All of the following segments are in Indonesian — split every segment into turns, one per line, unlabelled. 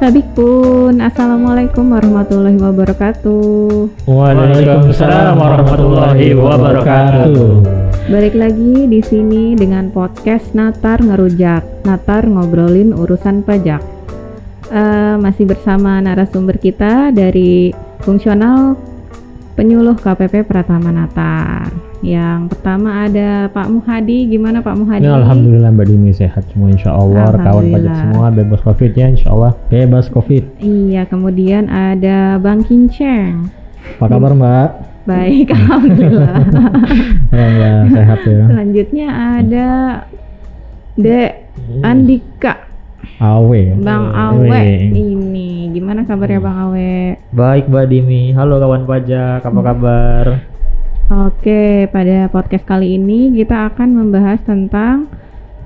Sabik pun, Assalamualaikum warahmatullahi wabarakatuh.
Waalaikumsalam warahmatullahi wabarakatuh.
Balik lagi di sini dengan podcast Natar Ngerujak. Natar ngobrolin urusan pajak. Uh, masih bersama narasumber kita dari fungsional penyuluh KPP Pratama Natar. Yang pertama ada Pak Muhadi, gimana Pak Muhadi?
Ya, Alhamdulillah Mbak Dini sehat semua Insya Allah kawan pajak semua bebas COVID ya Insya Allah bebas COVID.
Iya, kemudian ada Bang Kinceng.
Apa kabar Mbak?
Baik, Alhamdulillah.
ya, sehat ya.
Selanjutnya ada Dek Andika.
Awe.
Bang Awe. Gimana kabarnya Bang Awe?
Baik Mbak Dini. Halo kawan pajak, apa kabar?
Oke, pada podcast kali ini kita akan membahas tentang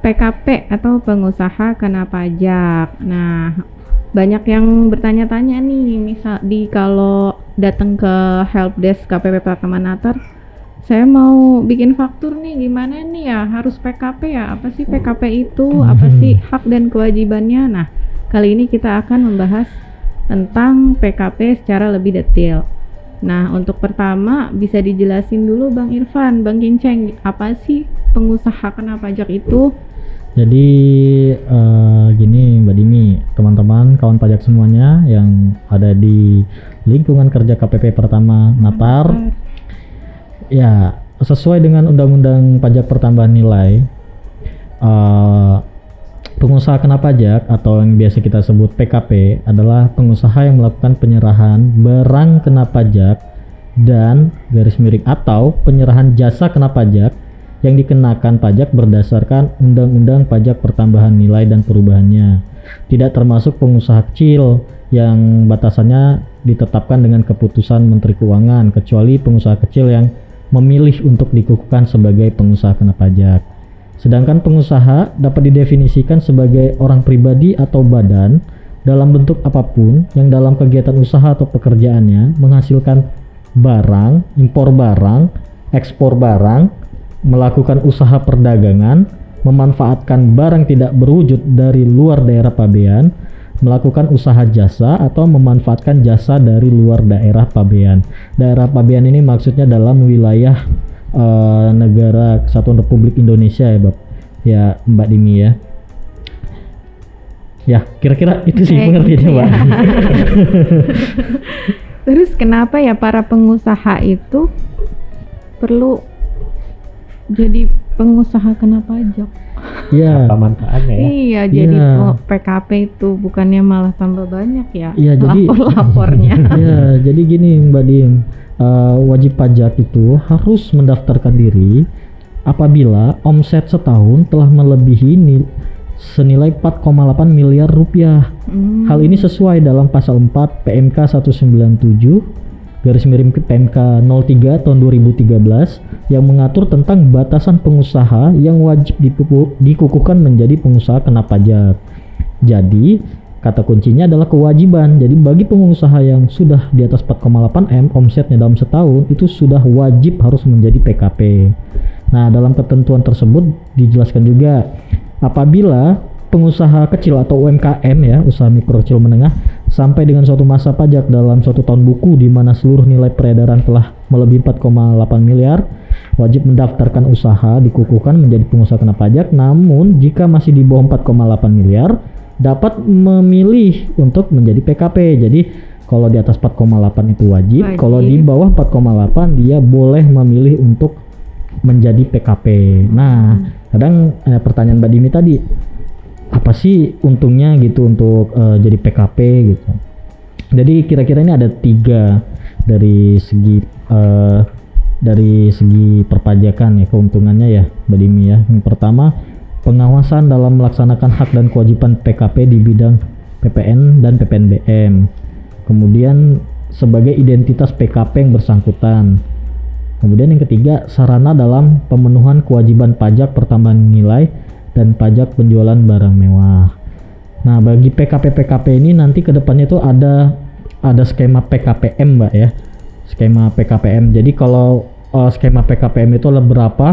PKP atau pengusaha kena pajak. Nah, banyak yang bertanya-tanya nih, misal di kalau datang ke helpdesk KPP Pratama Natar, saya mau bikin faktur nih, gimana nih ya? Harus PKP ya? Apa sih PKP itu? Apa sih hak dan kewajibannya? Nah, kali ini kita akan membahas tentang PKP secara lebih detail. Nah, untuk pertama bisa dijelasin dulu Bang Irfan, Bang Kinceng, apa sih pengusaha kena pajak itu?
Jadi uh, gini Mbak Dimi, teman-teman kawan pajak semuanya yang ada di lingkungan kerja KPP pertama Natar, ya sesuai dengan Undang-Undang Pajak Pertambahan Nilai, uh, Pengusaha kena pajak atau yang biasa kita sebut PKP adalah pengusaha yang melakukan penyerahan barang kena pajak dan garis miring atau penyerahan jasa kena pajak yang dikenakan pajak berdasarkan Undang-Undang Pajak Pertambahan Nilai dan Perubahannya. Tidak termasuk pengusaha kecil yang batasannya ditetapkan dengan keputusan Menteri Keuangan kecuali pengusaha kecil yang memilih untuk dikukuhkan sebagai pengusaha kena pajak. Sedangkan pengusaha dapat didefinisikan sebagai orang pribadi atau badan dalam bentuk apa pun yang dalam kegiatan usaha atau pekerjaannya menghasilkan barang, impor barang, ekspor barang, melakukan usaha perdagangan, memanfaatkan barang tidak berwujud dari luar daerah pabean, melakukan usaha jasa atau memanfaatkan jasa dari luar daerah pabean. Daerah pabean ini maksudnya dalam wilayah uh, negara Kesatuan Republik Indonesia ya, Bab. Ya, Mbak Dimi ya. Ya, kira-kira itu sih pengertiannya, Mbak. Ya.
Terus kenapa ya para pengusaha itu perlu jadi pengusaha kena pajak?
Iya.
Apa manfaatnya ya?
Iya, jadi ya. PKP itu bukannya malah tambah banyak ya?
Iya, jadi
lapor-lapornya.
Iya, jadi gini Mbak Dim uh, wajib pajak itu harus mendaftarkan diri apabila omset setahun telah melebihi nil senilai 4,8 miliar rupiah. Hmm. Hal ini sesuai dalam pasal 4 PMK 197 garis miring PMK 03 tahun 2013 yang mengatur tentang batasan pengusaha yang wajib dikukuhkan menjadi pengusaha kena pajak. Jadi, Kata kuncinya adalah kewajiban. Jadi bagi pengusaha yang sudah di atas 4,8 M omsetnya dalam setahun itu sudah wajib harus menjadi PKP. Nah, dalam ketentuan tersebut dijelaskan juga apabila pengusaha kecil atau UMKM ya, usaha mikro kecil menengah sampai dengan suatu masa pajak dalam suatu tahun buku di mana seluruh nilai peredaran telah melebihi 4,8 miliar, wajib mendaftarkan usaha dikukuhkan menjadi pengusaha kena pajak. Namun jika masih di bawah 4,8 miliar, dapat memilih untuk menjadi PKP. Jadi kalau di atas 4,8 itu wajib, wajib. kalau di bawah 4,8 dia boleh memilih untuk menjadi PKP. Nah, hmm. kadang eh, pertanyaan Mbak Dini tadi apa sih untungnya gitu untuk uh, jadi PKP gitu. Jadi kira-kira ini ada tiga dari segi uh, dari segi perpajakan ya keuntungannya ya Mbak Dini ya. Yang pertama pengawasan dalam melaksanakan hak dan kewajiban PKP di bidang PPN dan PPNBM. Kemudian sebagai identitas PKP yang bersangkutan. Kemudian yang ketiga, sarana dalam pemenuhan kewajiban pajak pertambahan nilai dan pajak penjualan barang mewah. Nah, bagi PKP-PKP ini nanti ke depannya itu ada ada skema PKPM, Mbak ya. Skema PKPM. Jadi kalau uh, skema PKPM itu ada berapa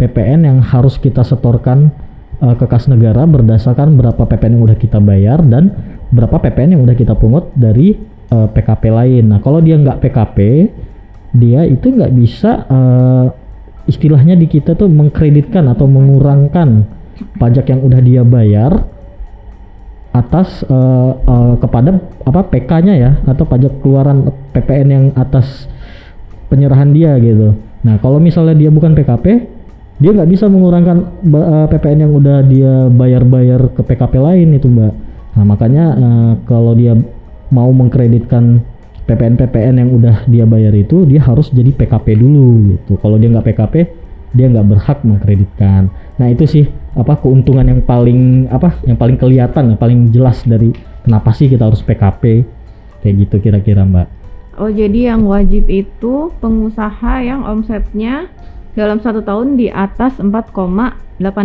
PPN yang harus kita setorkan uh, ke kas negara berdasarkan berapa PPN yang udah kita bayar dan berapa PPN yang udah kita pungut dari eh, PKP lain. Nah kalau dia nggak PKP, dia itu nggak bisa eh, istilahnya di kita tuh mengkreditkan atau mengurangkan pajak yang udah dia bayar atas eh, eh, kepada apa PK-nya ya atau pajak keluaran PPN yang atas penyerahan dia gitu. Nah kalau misalnya dia bukan PKP, dia nggak bisa mengurangkan eh, PPN yang udah dia bayar-bayar ke PKP lain itu mbak. Nah makanya eh, kalau dia mau mengkreditkan PPN PPN yang udah dia bayar itu dia harus jadi PKP dulu gitu. Kalau dia nggak PKP dia nggak berhak mengkreditkan. Nah itu sih apa keuntungan yang paling apa yang paling kelihatan yang paling jelas dari kenapa sih kita harus PKP kayak gitu kira-kira mbak.
Oh jadi yang wajib itu pengusaha yang omsetnya dalam satu tahun di atas 4,8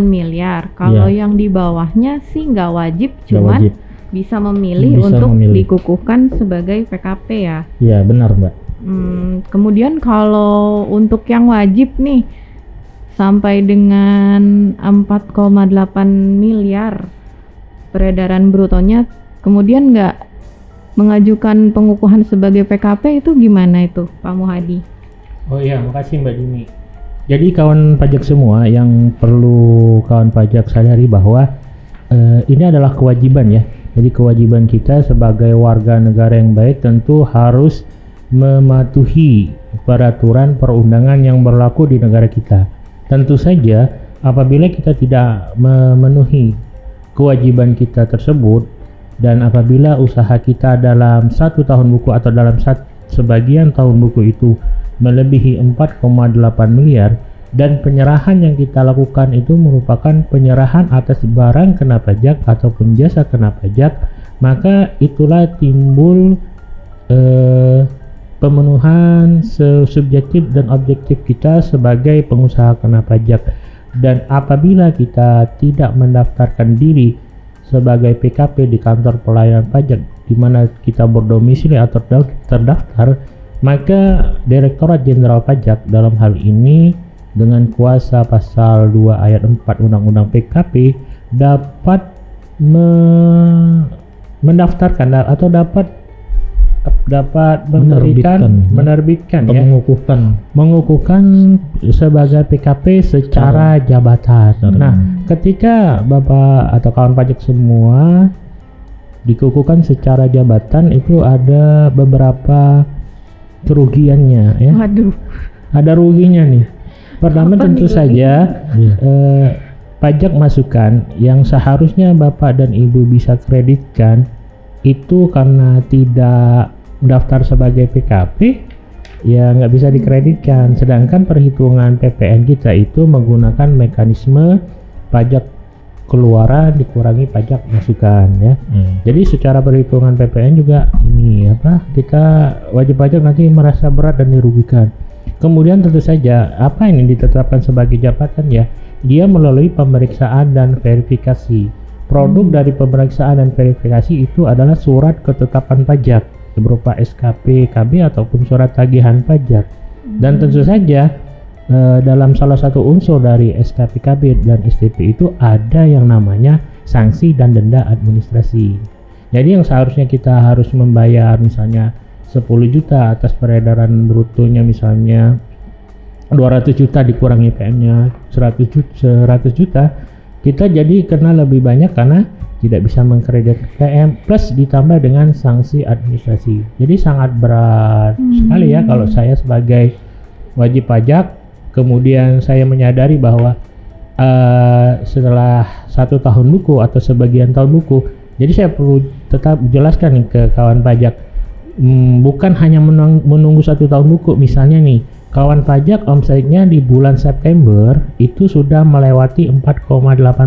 miliar. Kalau
Iya.
yang di bawahnya sih nggak wajib,
Nggak
cuman
wajib.
bisa memilih
Bisa
untuk
memilih.
dikukuhkan sebagai PKP ya.
Iya benar mbak.
Hmm, kemudian kalau untuk yang wajib nih sampai dengan 4,8 miliar peredaran brutonya, kemudian nggak mengajukan pengukuhan sebagai PKP itu gimana itu, Pak Muhadi?
Oh iya, makasih Mbak Dini. Jadi kawan pajak semua yang perlu kawan pajak sadari bahwa eh, ini adalah kewajiban ya. Jadi kewajiban kita sebagai warga negara yang baik tentu harus mematuhi peraturan perundangan yang berlaku di negara kita. Tentu saja apabila kita tidak memenuhi kewajiban kita tersebut dan apabila usaha kita dalam satu tahun buku atau dalam sebagian tahun buku itu melebihi 4,8 miliar dan penyerahan yang kita lakukan itu merupakan penyerahan atas barang kena pajak ataupun jasa kena pajak maka itulah timbul eh, pemenuhan subjektif dan objektif kita sebagai pengusaha kena pajak. Dan apabila kita tidak mendaftarkan diri sebagai PKP di kantor pelayanan pajak di mana kita berdomisili atau terda- terdaftar maka Direktorat Jenderal Pajak dalam hal ini dengan kuasa pasal 2 ayat 4 Undang-Undang PKP dapat me- mendaftarkan da- atau dapat dapat memberikan
Menerbitkan.
menerbitkan
Atau
ya
mengukuhkan.
mengukuhkan sebagai PKP secara jabatan.
Secara-
Nah, ketika Bapak atau kawan pajak semua dikukuhkan secara jabatan itu ada beberapa kerugiannya ya.
Waduh,
Ada ruginya nih. Pertama
Apa
tentu
nih
saja
Iya.
eh, pajak masukan yang seharusnya Bapak dan Ibu bisa kreditkan itu karena tidak mendaftar sebagai PKP ya nggak bisa dikreditkan sedangkan perhitungan PPN kita itu menggunakan mekanisme pajak keluaran dikurangi pajak masukan ya
Hmm.
jadi secara perhitungan PPN juga ini apa kita wajib pajak nanti merasa berat dan dirugikan. Kemudian tentu saja apa ini ditetapkan sebagai jabatan ya dia melalui pemeriksaan dan verifikasi. Produk dari pemeriksaan dan verifikasi itu adalah surat ketetapan pajak berupa SKP, KB ataupun surat tagihan pajak. Dan tentu saja eh, dalam salah satu unsur dari SKP, KB dan STP itu ada yang namanya sanksi dan denda administrasi. Jadi yang seharusnya kita harus membayar misalnya 10 juta atas peredaran brutonya misalnya 200 juta dikurangi PM-nya 100 juta, 100 juta kita jadi kena lebih banyak karena tidak bisa mengkredit PM plus ditambah dengan sanksi administrasi. Jadi sangat berat sekali ya kalau saya sebagai wajib pajak kemudian saya menyadari bahwa eh, setelah satu tahun buku atau sebagian tahun buku jadi saya perlu tetap jelaskan nih ke kawan pajak Hmm, bukan hanya menunggu satu tahun buku. Misalnya nih kawan pajak omsetnya di bulan September itu sudah melewati 4,8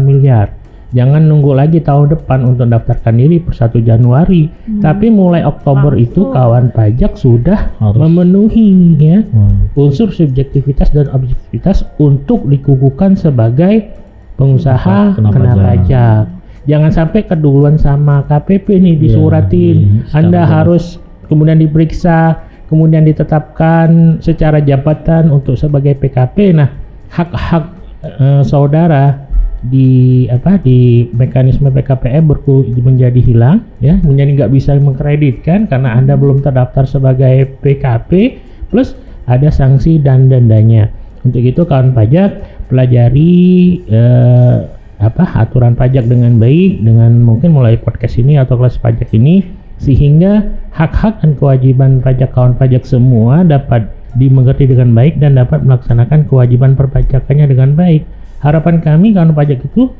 miliar jangan nunggu lagi tahun depan untuk daftarkan diri per 1 Januari tapi mulai Oktober itu
Langsung.
kawan pajak sudah
Harus.
memenuhi ya
Hmm.
unsur subjektivitas dan objektivitas untuk dikukuhkan sebagai pengusaha
Kena
kena
pajak.
pajak. Jangan sampai keduluan sama KPP nih
Iya,
disuratin.
di- secara
Anda harus kemudian diperiksa, kemudian ditetapkan secara jabatan untuk sebagai PKP. Nah, hak-hak eh, saudara di apa di mekanisme PKPE berku menjadi hilang ya menjadi nggak bisa mengkreditkan karena anda belum terdaftar sebagai PKP plus ada sanksi dan dendanya untuk itu kawan pajak pelajari eh, apa aturan pajak dengan baik dengan mungkin mulai podcast ini atau kelas pajak ini sehingga hak-hak dan kewajiban pajak kawan pajak semua dapat dimengerti dengan baik dan dapat melaksanakan kewajiban perpajakannya dengan baik. Harapan kami kawan pajak itu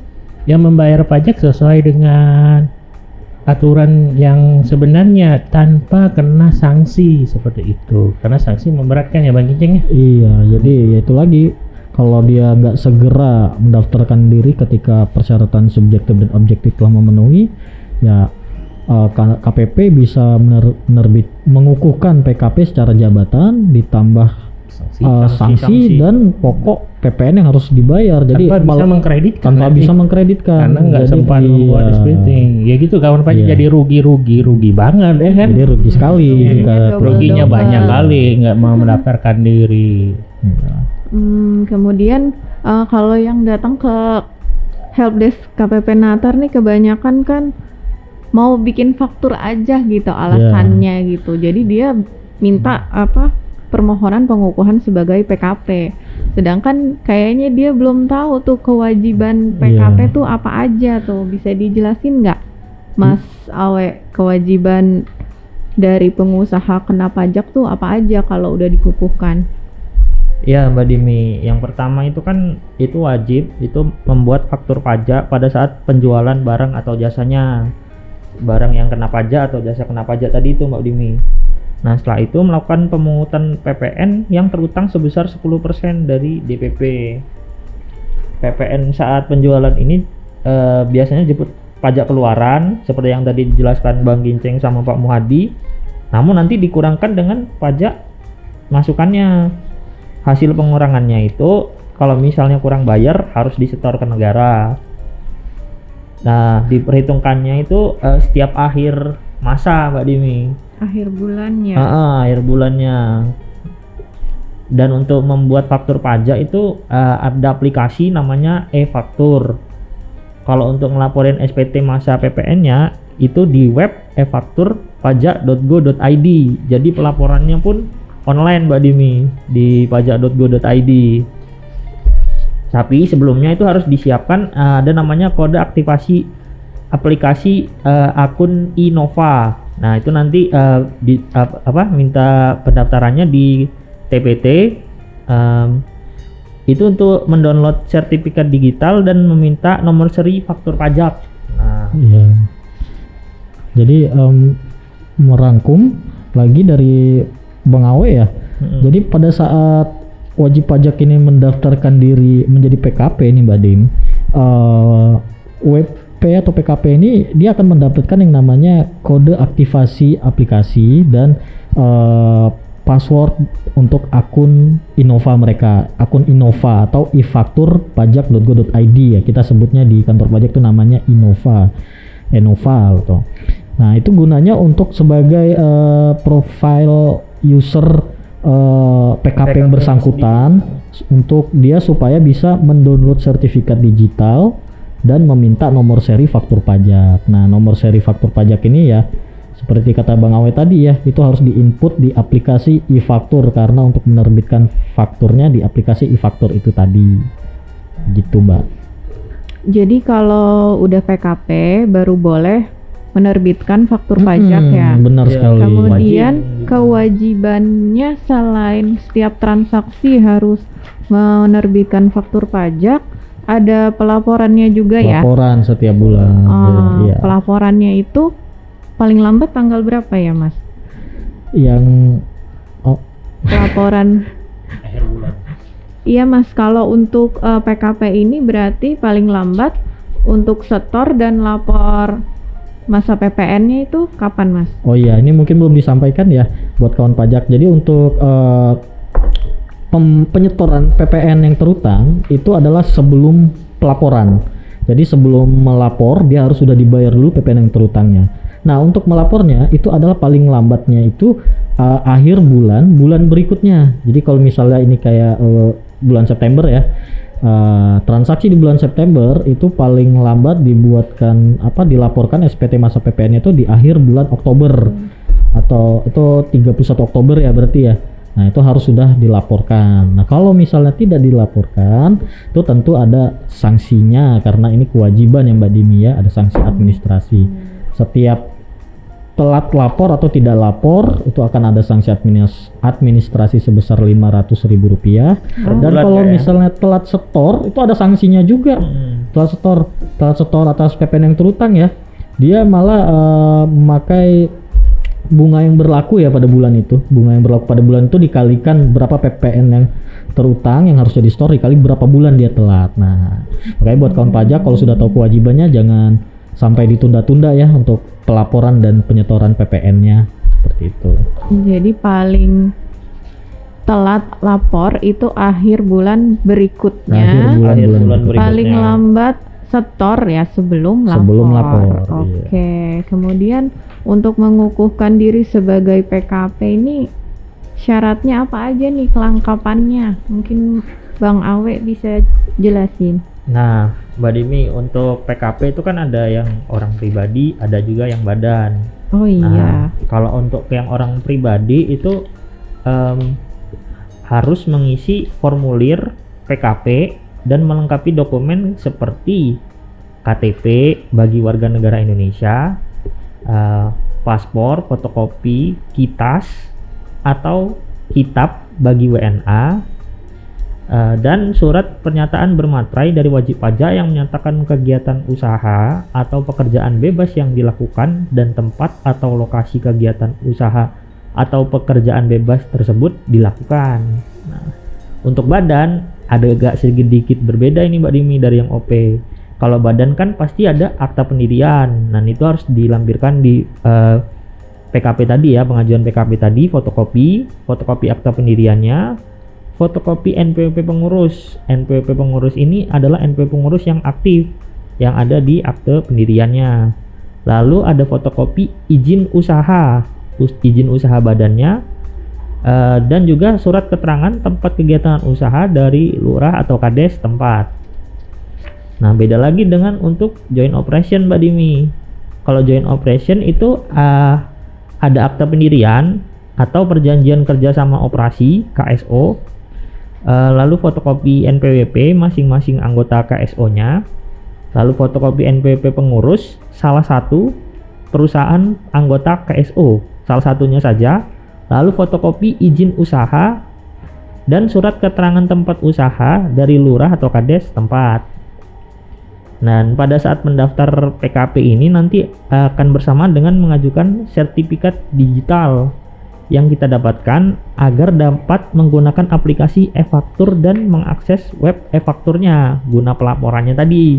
yang membayar pajak sesuai dengan aturan yang sebenarnya tanpa kena sanksi seperti itu. Karena sanksi memberatkan ya Bang Kinceng ya.
Iya, jadi ya itu lagi kalau dia nggak segera mendaftarkan diri ketika persyaratan subjektif dan objektif telah memenuhi, ya K- KPP bisa mener- menerbit mengukuhkan PKP secara jabatan ditambah
sanksi,
uh, sanksi, dan pokok PPN yang harus dibayar. Jadi
tanpa bisa
malah-
mengkreditkan
tanpa
nanti.
bisa mengkreditkan
karena nggak sempat
iya,
membuat SPT. Ya gitu kawan pajak
Iya.
jadi rugi-rugi rugi banget ya kan.
Jadi rugi sekali
Ruginya double.
Ruginya banyak kali nggak mau mendaftarkan diri.
Iya.
Hmm, kemudian eh, kalau yang datang ke helpdesk KPP Natar nih kebanyakan kan mau bikin faktur aja gitu alasannya gitu. Jadi dia minta apa permohonan pengukuhan sebagai PKP. Sedangkan kayaknya dia belum tahu tuh kewajiban PKP
Iya.
tuh apa aja tuh. Bisa dijelasin nggak, Mas Awe, kewajiban dari pengusaha kena pajak tuh apa aja kalau udah dikukuhkan?
Ya Mbak Dimi, yang pertama itu kan itu wajib itu membuat faktur pajak pada saat penjualan barang atau jasanya barang yang kena pajak atau jasa kena pajak tadi itu Mbak Dimi. Nah setelah itu melakukan pemungutan PPN yang terutang sebesar 10% dari DPP. PPN saat penjualan ini eh, biasanya disebut pajak keluaran seperti yang tadi dijelaskan Bang Ginceng sama Pak Muhadi. Namun nanti dikurangkan dengan pajak masukannya hasil pengurangannya itu kalau misalnya kurang bayar harus disetor ke negara. Nah, diperhitungkannya itu eh, setiap akhir masa, Mbak Dimi.
Akhir bulannya.
Ah, ah, akhir bulannya. Dan untuk membuat faktur pajak itu eh, ada aplikasi namanya e-faktur. Kalau untuk ngelaporin SPT masa PPN-nya itu di web e-fakturpajak.go.id. Jadi pelaporannya pun online Mbak Dimi di pajak.go.id. Tapi sebelumnya itu harus disiapkan eh, ada namanya kode aktivasi aplikasi eh, akun Innova. Nah, itu nanti eh, di ap- apa minta pendaftarannya di TPT em, itu untuk mendownload sertifikat digital dan meminta nomor seri faktur pajak. Nah,
Iya. Jadi em, merangkum lagi dari Bang Awe ya.
mm-mm.
Jadi pada saat wajib pajak ini mendaftarkan diri menjadi PKP nih Mbak Dim, eh, WP atau PKP ini dia akan mendapatkan yang namanya kode aktivasi aplikasi dan eh, password untuk akun Innova mereka, akun Innova atau ifakturpajak.go.id ya. Kita sebutnya di kantor pajak itu namanya Innova, Innova gitu. Nah itu gunanya untuk sebagai eh, profile user eh, PKP yang
PKP
bersangkutan untuk dia supaya bisa mendownload sertifikat digital dan meminta nomor seri faktur pajak. Nah nomor seri faktur pajak ini ya seperti kata Bang Awe tadi ya itu harus diinput di aplikasi e-faktur karena untuk menerbitkan fakturnya di aplikasi e-faktur itu tadi gitu Mbak.
Jadi kalau udah PKP baru boleh menerbitkan faktur pajak
Mm-mm,
ya.
Benar
Iya.
sekali.
Kemudian
Wajib.
kewajibannya selain setiap transaksi harus menerbitkan faktur pajak, ada pelaporannya juga ya.
Laporan setiap bulan.
Oh,
Iya.
Pelaporannya itu paling lambat tanggal berapa ya, Mas?
Yang oh
Pelaporan
Akhir bulan.
Iya Mas, kalau untuk eh, PKP ini berarti paling lambat untuk setor dan lapor masa PPN-nya itu kapan Mas?
Oh iya, ini mungkin belum disampaikan ya buat kawan pajak. Jadi untuk eh, pem- penyetoran PPN yang terutang itu adalah sebelum pelaporan. Jadi sebelum melapor dia harus sudah dibayar dulu PPN yang terutangnya. Nah untuk melapornya itu adalah paling lambatnya itu eh, akhir bulan bulan berikutnya. Jadi kalau misalnya ini kayak eh, bulan September ya, eh, transaksi di bulan September itu paling lambat dibuatkan apa dilaporkan SPT masa PPN itu di akhir bulan Oktober atau itu 31 Oktober ya berarti ya. Nah, itu harus sudah dilaporkan. Nah, kalau misalnya tidak dilaporkan, itu tentu ada sanksinya karena ini kewajiban yang Mbak Dimi ya, ada sanksi administrasi. Setiap telat lapor atau tidak lapor itu akan ada sanksi adminis- administrasi sebesar 500.000 rupiah dan
bulan
kalau
ya, ya?
misalnya telat setor itu ada sanksinya juga
Hmm.
telat setor telat setor atas PPN yang terutang ya dia malah eh, memakai bunga yang berlaku ya pada bulan itu bunga yang berlaku pada bulan itu dikalikan berapa PPN yang terutang yang harusnya di store dikali berapa bulan dia telat nah makanya buat kawan pajak kalau sudah tahu kewajibannya jangan sampai ditunda-tunda ya untuk pelaporan dan penyetoran PPN-nya seperti itu
Jadi paling telat lapor itu akhir bulan berikutnya.
Akhir bulan-
Akhir
bulan
bulan
berikutnya.
paling lambat setor ya sebelum lapor.
Sebelum lapor, iya.
Oke, kemudian untuk mengukuhkan diri sebagai PKP ini syaratnya apa aja nih kelengkapannya? Mungkin Bang Awe bisa jelasin.
Nah, Mbak Dimi untuk PKP itu kan ada yang orang pribadi, ada juga yang badan.
Oh iya.
Nah, kalau untuk yang orang pribadi itu em, harus mengisi formulir PKP dan melengkapi dokumen seperti KTP bagi warga negara Indonesia, eh, paspor, fotokopi, kitas, atau kitab bagi WNA, eh, dan surat pernyataan bermaterai dari wajib pajak yang menyatakan kegiatan usaha atau pekerjaan bebas yang dilakukan dan tempat atau lokasi kegiatan usaha atau pekerjaan bebas tersebut dilakukan. Nah, untuk badan ada agak sedikit berbeda ini Mbak Dimi dari yang OP. Kalau badan kan pasti ada akta pendirian. Nah, itu harus dilampirkan di eh, PKP tadi ya, pengajuan PKP tadi, fotokopi, fotokopi akta pendiriannya, fotokopi NPWP pengurus. NPWP pengurus ini adalah NPWP pengurus yang aktif yang ada di akte pendiriannya. Lalu ada fotokopi izin usaha, us- izin usaha badannya, eh, dan juga surat keterangan tempat kegiatan usaha dari lurah atau kades tempat. Nah, beda lagi dengan untuk joint operation Mbak Dimi. Kalau joint operation itu eh, ada akta pendirian atau perjanjian kerjasama operasi KSO, eh, lalu fotokopi NPWP masing-masing anggota KSO-nya, lalu fotokopi NPWP pengurus salah satu perusahaan anggota KSO, salah satunya saja, lalu fotokopi izin usaha dan surat keterangan tempat usaha dari lurah atau kades tempat. Dan pada saat mendaftar PKP ini nanti akan bersama dengan mengajukan sertifikat digital yang kita dapatkan agar dapat menggunakan aplikasi e-faktur dan mengakses web e-fakturnya guna pelaporannya tadi.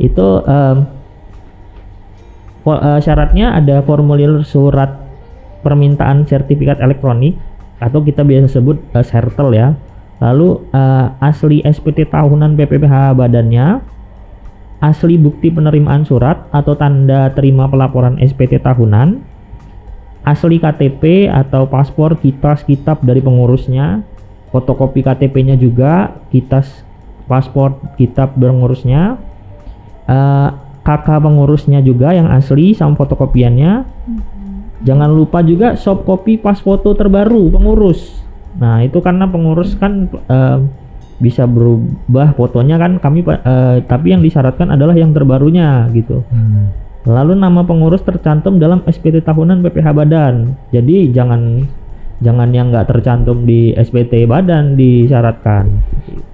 Itu fo- eh, syaratnya ada formulir surat permintaan sertifikat elektronik atau kita biasa sebut eh, sertel ya. Lalu eh, asli SPT tahunan BPPH badannya, asli bukti penerimaan surat atau tanda terima pelaporan SPT tahunan, asli KTP atau paspor, kitas, kitab dari pengurusnya, fotokopi KTP-nya juga, kitas, paspor, kitab pengurusnya, eh, kakak pengurusnya juga yang asli sama fotokopiannya. Jangan lupa juga soft copy pas foto terbaru pengurus. Nah, itu karena pengurus kan eh, bisa berubah fotonya kan kami Pak, eh, tapi yang disyaratkan adalah yang terbarunya gitu.
Hmm.
Lalu nama pengurus tercantum dalam SPT tahunan BPH Badan. Jadi jangan jangan yang nggak tercantum di SPT Badan disyaratkan. Gitu.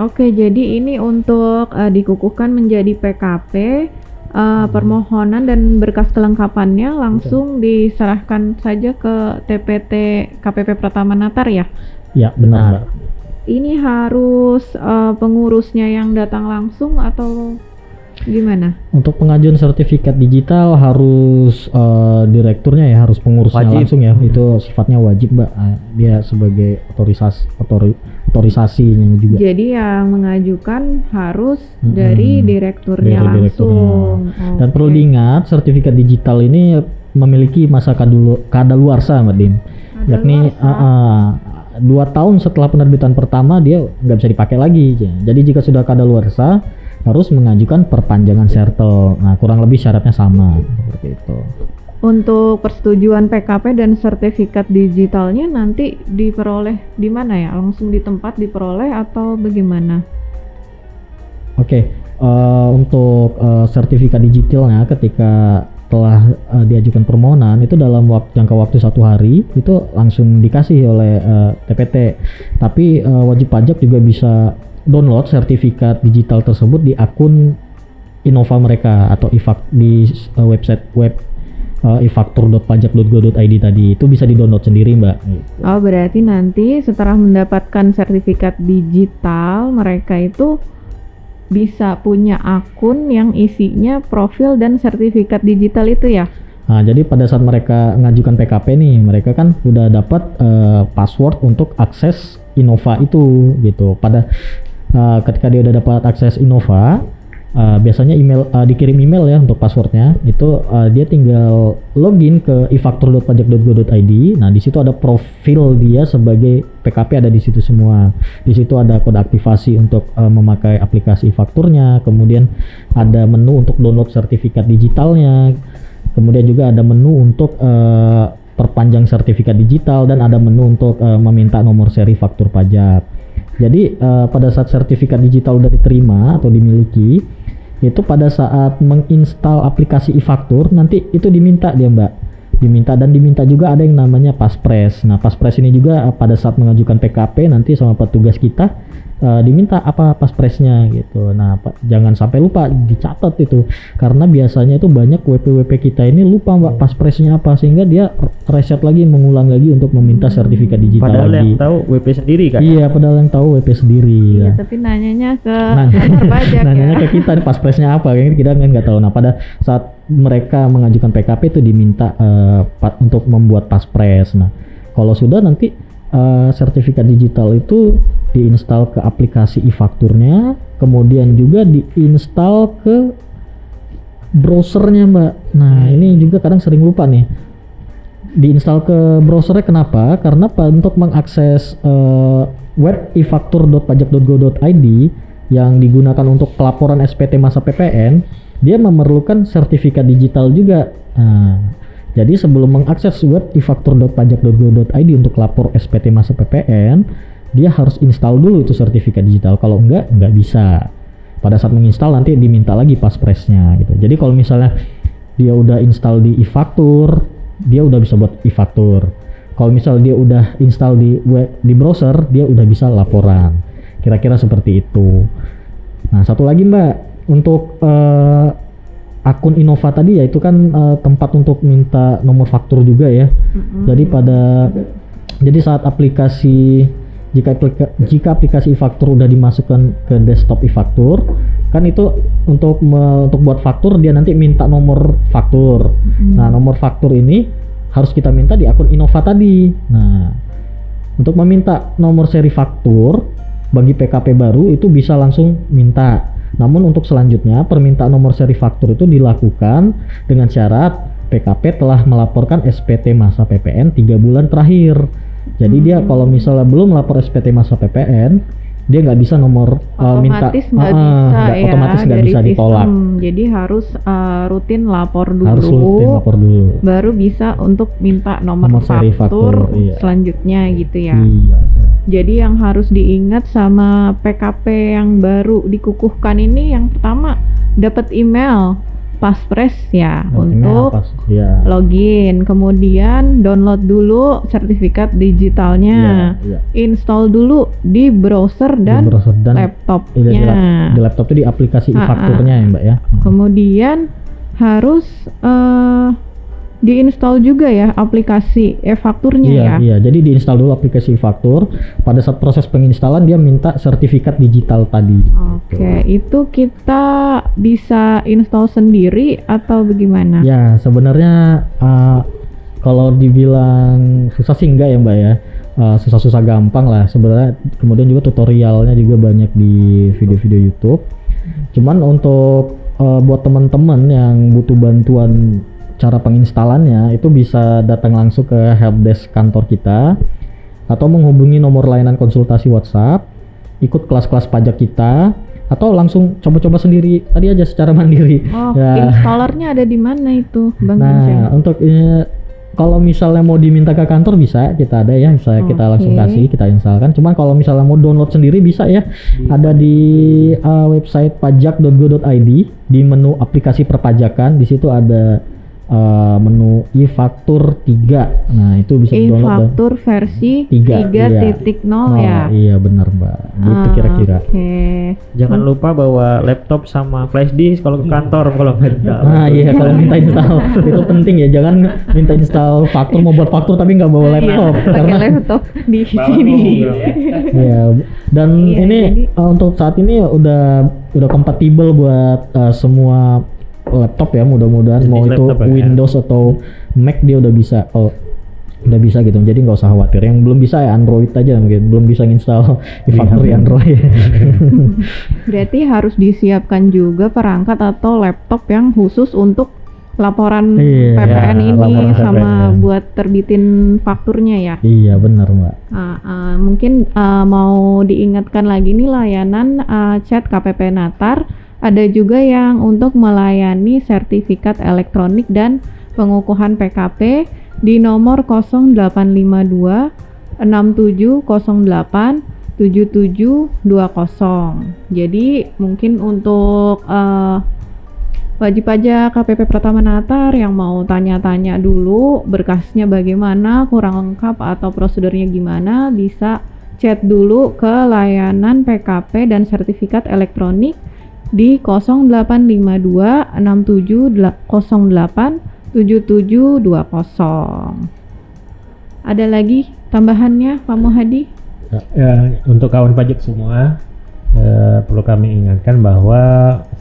Oke, jadi ini untuk eh, dikukuhkan menjadi PKP eh, permohonan dan berkas kelengkapannya langsung diserahkan saja ke TPT KPP Pratama Natar ya.
ya benar
Nah,
Mbak.
Ini harus eh, pengurusnya yang datang langsung atau gimana?
Untuk pengajuan sertifikat digital harus eh, direkturnya ya harus pengurusnya
Wajib.
langsung ya itu sifatnya wajib mbak Eh, dia sebagai otorisasi otori, otorisasinya juga
Jadi yang mengajukan harus
Mm-mm.
dari direkturnya
Dari
langsung.
dan perlu diingat sertifikat digital ini memiliki masa kadulu kadaluarsa mbak Dim yakni
Kadaluarsa.
ah, ah, dua tahun setelah penerbitan pertama dia nggak bisa dipakai lagi. Jadi jika sudah kadaluarsa harus mengajukan perpanjangan sertel. Nah kurang lebih syaratnya sama seperti itu.
Untuk persetujuan PKP dan sertifikat digitalnya nanti diperoleh di mana ya? Langsung di tempat diperoleh atau bagaimana?
Oke, eh, untuk eh, sertifikat digitalnya ketika telah eh, diajukan permohonan itu dalam waktu jangka waktu satu hari itu langsung dikasih oleh eh, TPT. Tapi eh, wajib pajak juga bisa download sertifikat digital tersebut di akun Innova mereka atau ifak di eh, website web ifaktur.pajak.go.id tadi itu bisa di-download sendiri, Mbak.
Oh, berarti nanti setelah mendapatkan sertifikat digital, mereka itu bisa punya akun yang isinya profil dan sertifikat digital itu ya?
Nah, jadi pada saat mereka mengajukan PKP nih, mereka kan udah dapat eh, password untuk akses Innova itu gitu. Pada eh, ketika dia udah dapat akses Innova, eh, biasanya email eh, dikirim email ya untuk passwordnya. Itu eh, dia tinggal login ke ifaktur.pajak.go.id. Nah, di situ ada profil dia sebagai PKP ada di situ semua. Di situ ada kode aktivasi untuk eh, memakai aplikasi fakturnya, kemudian ada menu untuk download sertifikat digitalnya. Kemudian juga ada menu untuk eh, perpanjang sertifikat digital dan ada menu untuk eh, meminta nomor seri faktur pajak. Jadi eh, pada saat sertifikat digital udah diterima atau dimiliki, itu pada saat menginstal aplikasi e-faktur nanti itu diminta dia mbak, diminta dan diminta juga ada yang namanya paspres. Nah paspres ini juga eh, pada saat mengajukan PKP nanti sama petugas kita eh, diminta apa paspresnya gitu. Nah pa- jangan sampai lupa dicatat itu karena biasanya itu banyak WP-WP kita ini lupa mbak paspresnya apa sehingga dia reset lagi mengulang lagi untuk meminta sertifikat digital
Padahal
lagi.
yang tahu WP sendiri kan.
Iya, padahal yang tahu WP sendiri.
Iya,
ya.
tapi nanyanya ke
Nanya-
pajak
Nanyanya
ya.
ke kita nih paspresnya apa, kayaknya kita kan nggak tahu. Nah, pada saat mereka mengajukan PKP itu diminta eh, pa- untuk membuat paspres. Nah, kalau sudah nanti eh, sertifikat digital itu diinstal ke aplikasi e-fakturnya, kemudian juga diinstal ke browsernya, Mbak. Nah, ini juga kadang sering lupa nih diinstal ke browsernya kenapa? Karena untuk mengakses eh, web ifaktur.pajak.go.id yang digunakan untuk pelaporan SPT masa PPN, dia memerlukan sertifikat digital juga. Nah, jadi sebelum mengakses web ifaktur.pajak.go.id untuk lapor SPT masa PPN, dia harus install dulu itu sertifikat digital. Kalau enggak, enggak bisa. Pada saat menginstal nanti diminta lagi paspresnya gitu. Jadi kalau misalnya dia udah install di e-faktur, dia udah bisa buat e-faktur. Kalau misal dia udah install di web di browser, dia udah bisa laporan. Kira-kira seperti itu. Nah, satu lagi Mbak, untuk eh, akun Innova tadi ya itu kan eh, tempat untuk minta nomor faktur juga ya.
Mm-mm.
Jadi pada jadi saat aplikasi jika aplika- jika aplikasi e-faktur udah dimasukkan ke desktop e-faktur, kan itu untuk me- untuk buat faktur dia nanti minta nomor faktur.
Mm-mm.
Nah, nomor faktur ini harus kita minta di akun Innova tadi. Nah, untuk meminta nomor seri faktur bagi PKP baru itu bisa langsung minta. Namun untuk selanjutnya permintaan nomor seri faktur itu dilakukan dengan syarat PKP telah melaporkan SPT masa PPN tiga bulan terakhir. Jadi dia kalau misalnya belum lapor SPT masa PPN, dia nggak bisa nomor uh, minta
otomatis nggak
Ah, ah,
bisa
nggak-
ya
otomatis nggak bisa ditolak.
sistem. Jadi harus uh, rutin lapor dulu.
Harus rutin lapor dulu.
Baru bisa untuk minta nomor,
Nomor
faktur,
faktur, iya.
selanjutnya gitu ya.
Iya.
Jadi yang harus diingat sama PKP yang baru dikukuhkan ini yang pertama dapat email paspres ya
Nah,
untuk
ya.
login, kemudian download dulu sertifikat digitalnya,
Iya, iya.
install dulu di browser
Di
dan
browser dan
laptopnya.
Iya, di, lap- di laptop itu di aplikasi
Ah, ah.
e-fakturnya ya mbak ya
Kemudian harus eh, diinstal juga ya aplikasi e-fakturnya
iya
ya.
iya. Jadi diinstal dulu aplikasi e-faktur. Pada saat proses penginstalan dia minta sertifikat digital tadi.
Oke, itu kita bisa install sendiri atau bagaimana?
ya sebenarnya uh, kalau dibilang susah sih enggak ya mbak ya. Uh, susah-susah gampang lah. Sebenarnya kemudian juga tutorialnya juga banyak di video-video YouTube. Cuman untuk uh, buat teman-teman yang butuh bantuan cara penginstalannya itu bisa datang langsung ke helpdesk kantor kita atau menghubungi nomor layanan konsultasi WhatsApp, ikut kelas-kelas pajak kita atau langsung coba-coba sendiri tadi aja secara mandiri.
Oh,
Ya.
installernya ada di mana itu, Bang
Nah, untuk eh, kalau misalnya mau diminta ke kantor bisa, kita ada ya, misalnya kita langsung kasih, kita instalkan. Cuman kalau misalnya mau download sendiri bisa ya, ada di eh, website pajak.go.id di menu aplikasi perpajakan, di situ ada eh, menu e-faktur 3. Nah, itu bisa di-download dan-
E-faktur versi
Tiga, iya.
3.0
Oh,
ya.
iya benar, Mbak. Gitu
Ah,
kira-kira.
Oke.
Jangan lupa bawa laptop sama flash disk kalau ke kantor kalau ada.
Nah iya kalau minta install itu penting ya jangan minta install faktur mau buat faktur tapi nggak bawa laptop
Iya,
karena
laptop di sini.
ya dan
Iya,
ini
jadi-
uh, untuk saat ini udah udah kompatibel buat uh, semua laptop ya mudah-mudahan mau itu
laptop ya.
Windows atau Mac dia udah bisa kalau udah bisa gitu jadi nggak usah khawatir yang belum bisa ya Android aja mungkin belum bisa install
Iya.
factory Android
Berarti harus disiapkan juga perangkat atau laptop yang khusus untuk laporan
Iya,
PPN ini
laporan
sama
PPN.
buat terbitin fakturnya ya.
iya benar mbak
Ah, ah, mungkin ah, mau diingatkan lagi nih layanan ah, chat KPP Natar ada juga yang untuk melayani sertifikat elektronik dan pengukuhan PKP di nomor 0852 6708 7720. Jadi mungkin untuk eh, wajib pajak KPP Pratama Natar yang mau tanya-tanya dulu berkasnya bagaimana, kurang lengkap atau prosedurnya gimana, bisa chat dulu ke layanan PKP dan sertifikat elektronik di 0852 6708 7720. Ada lagi tambahannya Pak Muhadi?
Ya, untuk kawan pajak semua eh, perlu kami ingatkan bahwa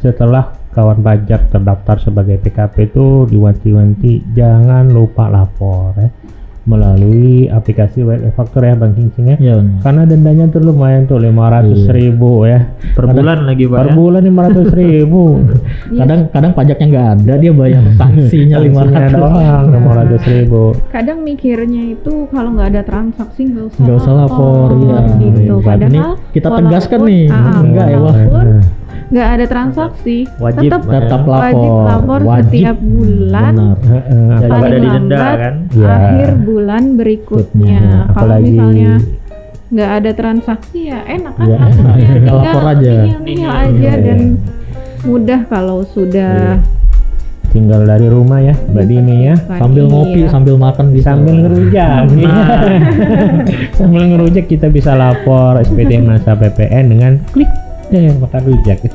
setelah kawan pajak terdaftar sebagai PKP itu diwanti-wanti jangan lupa lapor ya melalui aplikasi web faktur ya Bang Cincin ya.
iya benar
Karena dendanya tuh lumayan tuh 500 ribu ya.
Per bulan lagi pak
Per
ya.
bulan 500 ribu.
kadang kadang pajaknya nggak ada dia bayar sanksinya lima
Sanksinya doang 500 ribu.
Kadang mikirnya itu kalau nggak ada transaksi nggak usah
nggak usah lapor ya
gitu.
Ini
Padahal
kita tegaskan nih
ah,
enggak ya wah
nggak ada transaksi,
Wajib,
tetap
ya.
tetap lapor
wajib lapor
Wajib.
setiap bulan.
benar
paling
didenda
lambat
kan.
Iya.
akhir bulan berikutnya.
Berikutnya.
Kalau
Apalagi-
misalnya nggak ada transaksi ya enak kan
Ya, enak.
Tinggal
Lapor aja.
nihil-nihil aja
Iya,
dan
iya.
mudah kalau sudah
tinggal dari rumah ya Mbak Dini ya.
sambil
Iya.
ngopi sambil makan bisa
sambil ngerujak sambil ngerujak kita bisa lapor SPT masa PPN dengan klik eh makan rujak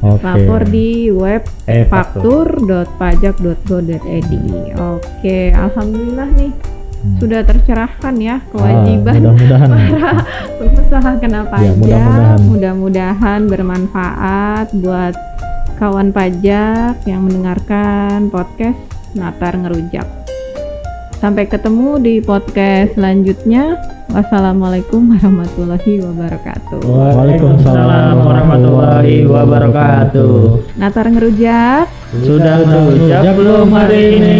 oke
lapor di web
eh
faktur.pajak.go.id. Oke, alhamdulillah nih
Hmm.
sudah tercerahkan ya
Ah,
kewajiban
mudah-mudahan
para pengusaha kena pajak.
Ya, mudah-mudahan.
Mudah-mudahan bermanfaat buat kawan pajak yang mendengarkan podcast Natar Ngerujak. Sampai ketemu di podcast selanjutnya. Wassalamualaikum warahmatullahi wabarakatuh.
Waalaikumsalam
warahmatullahi wabarakatuh.
Natar Ngerujak.
Sudah rujak belum hari ini?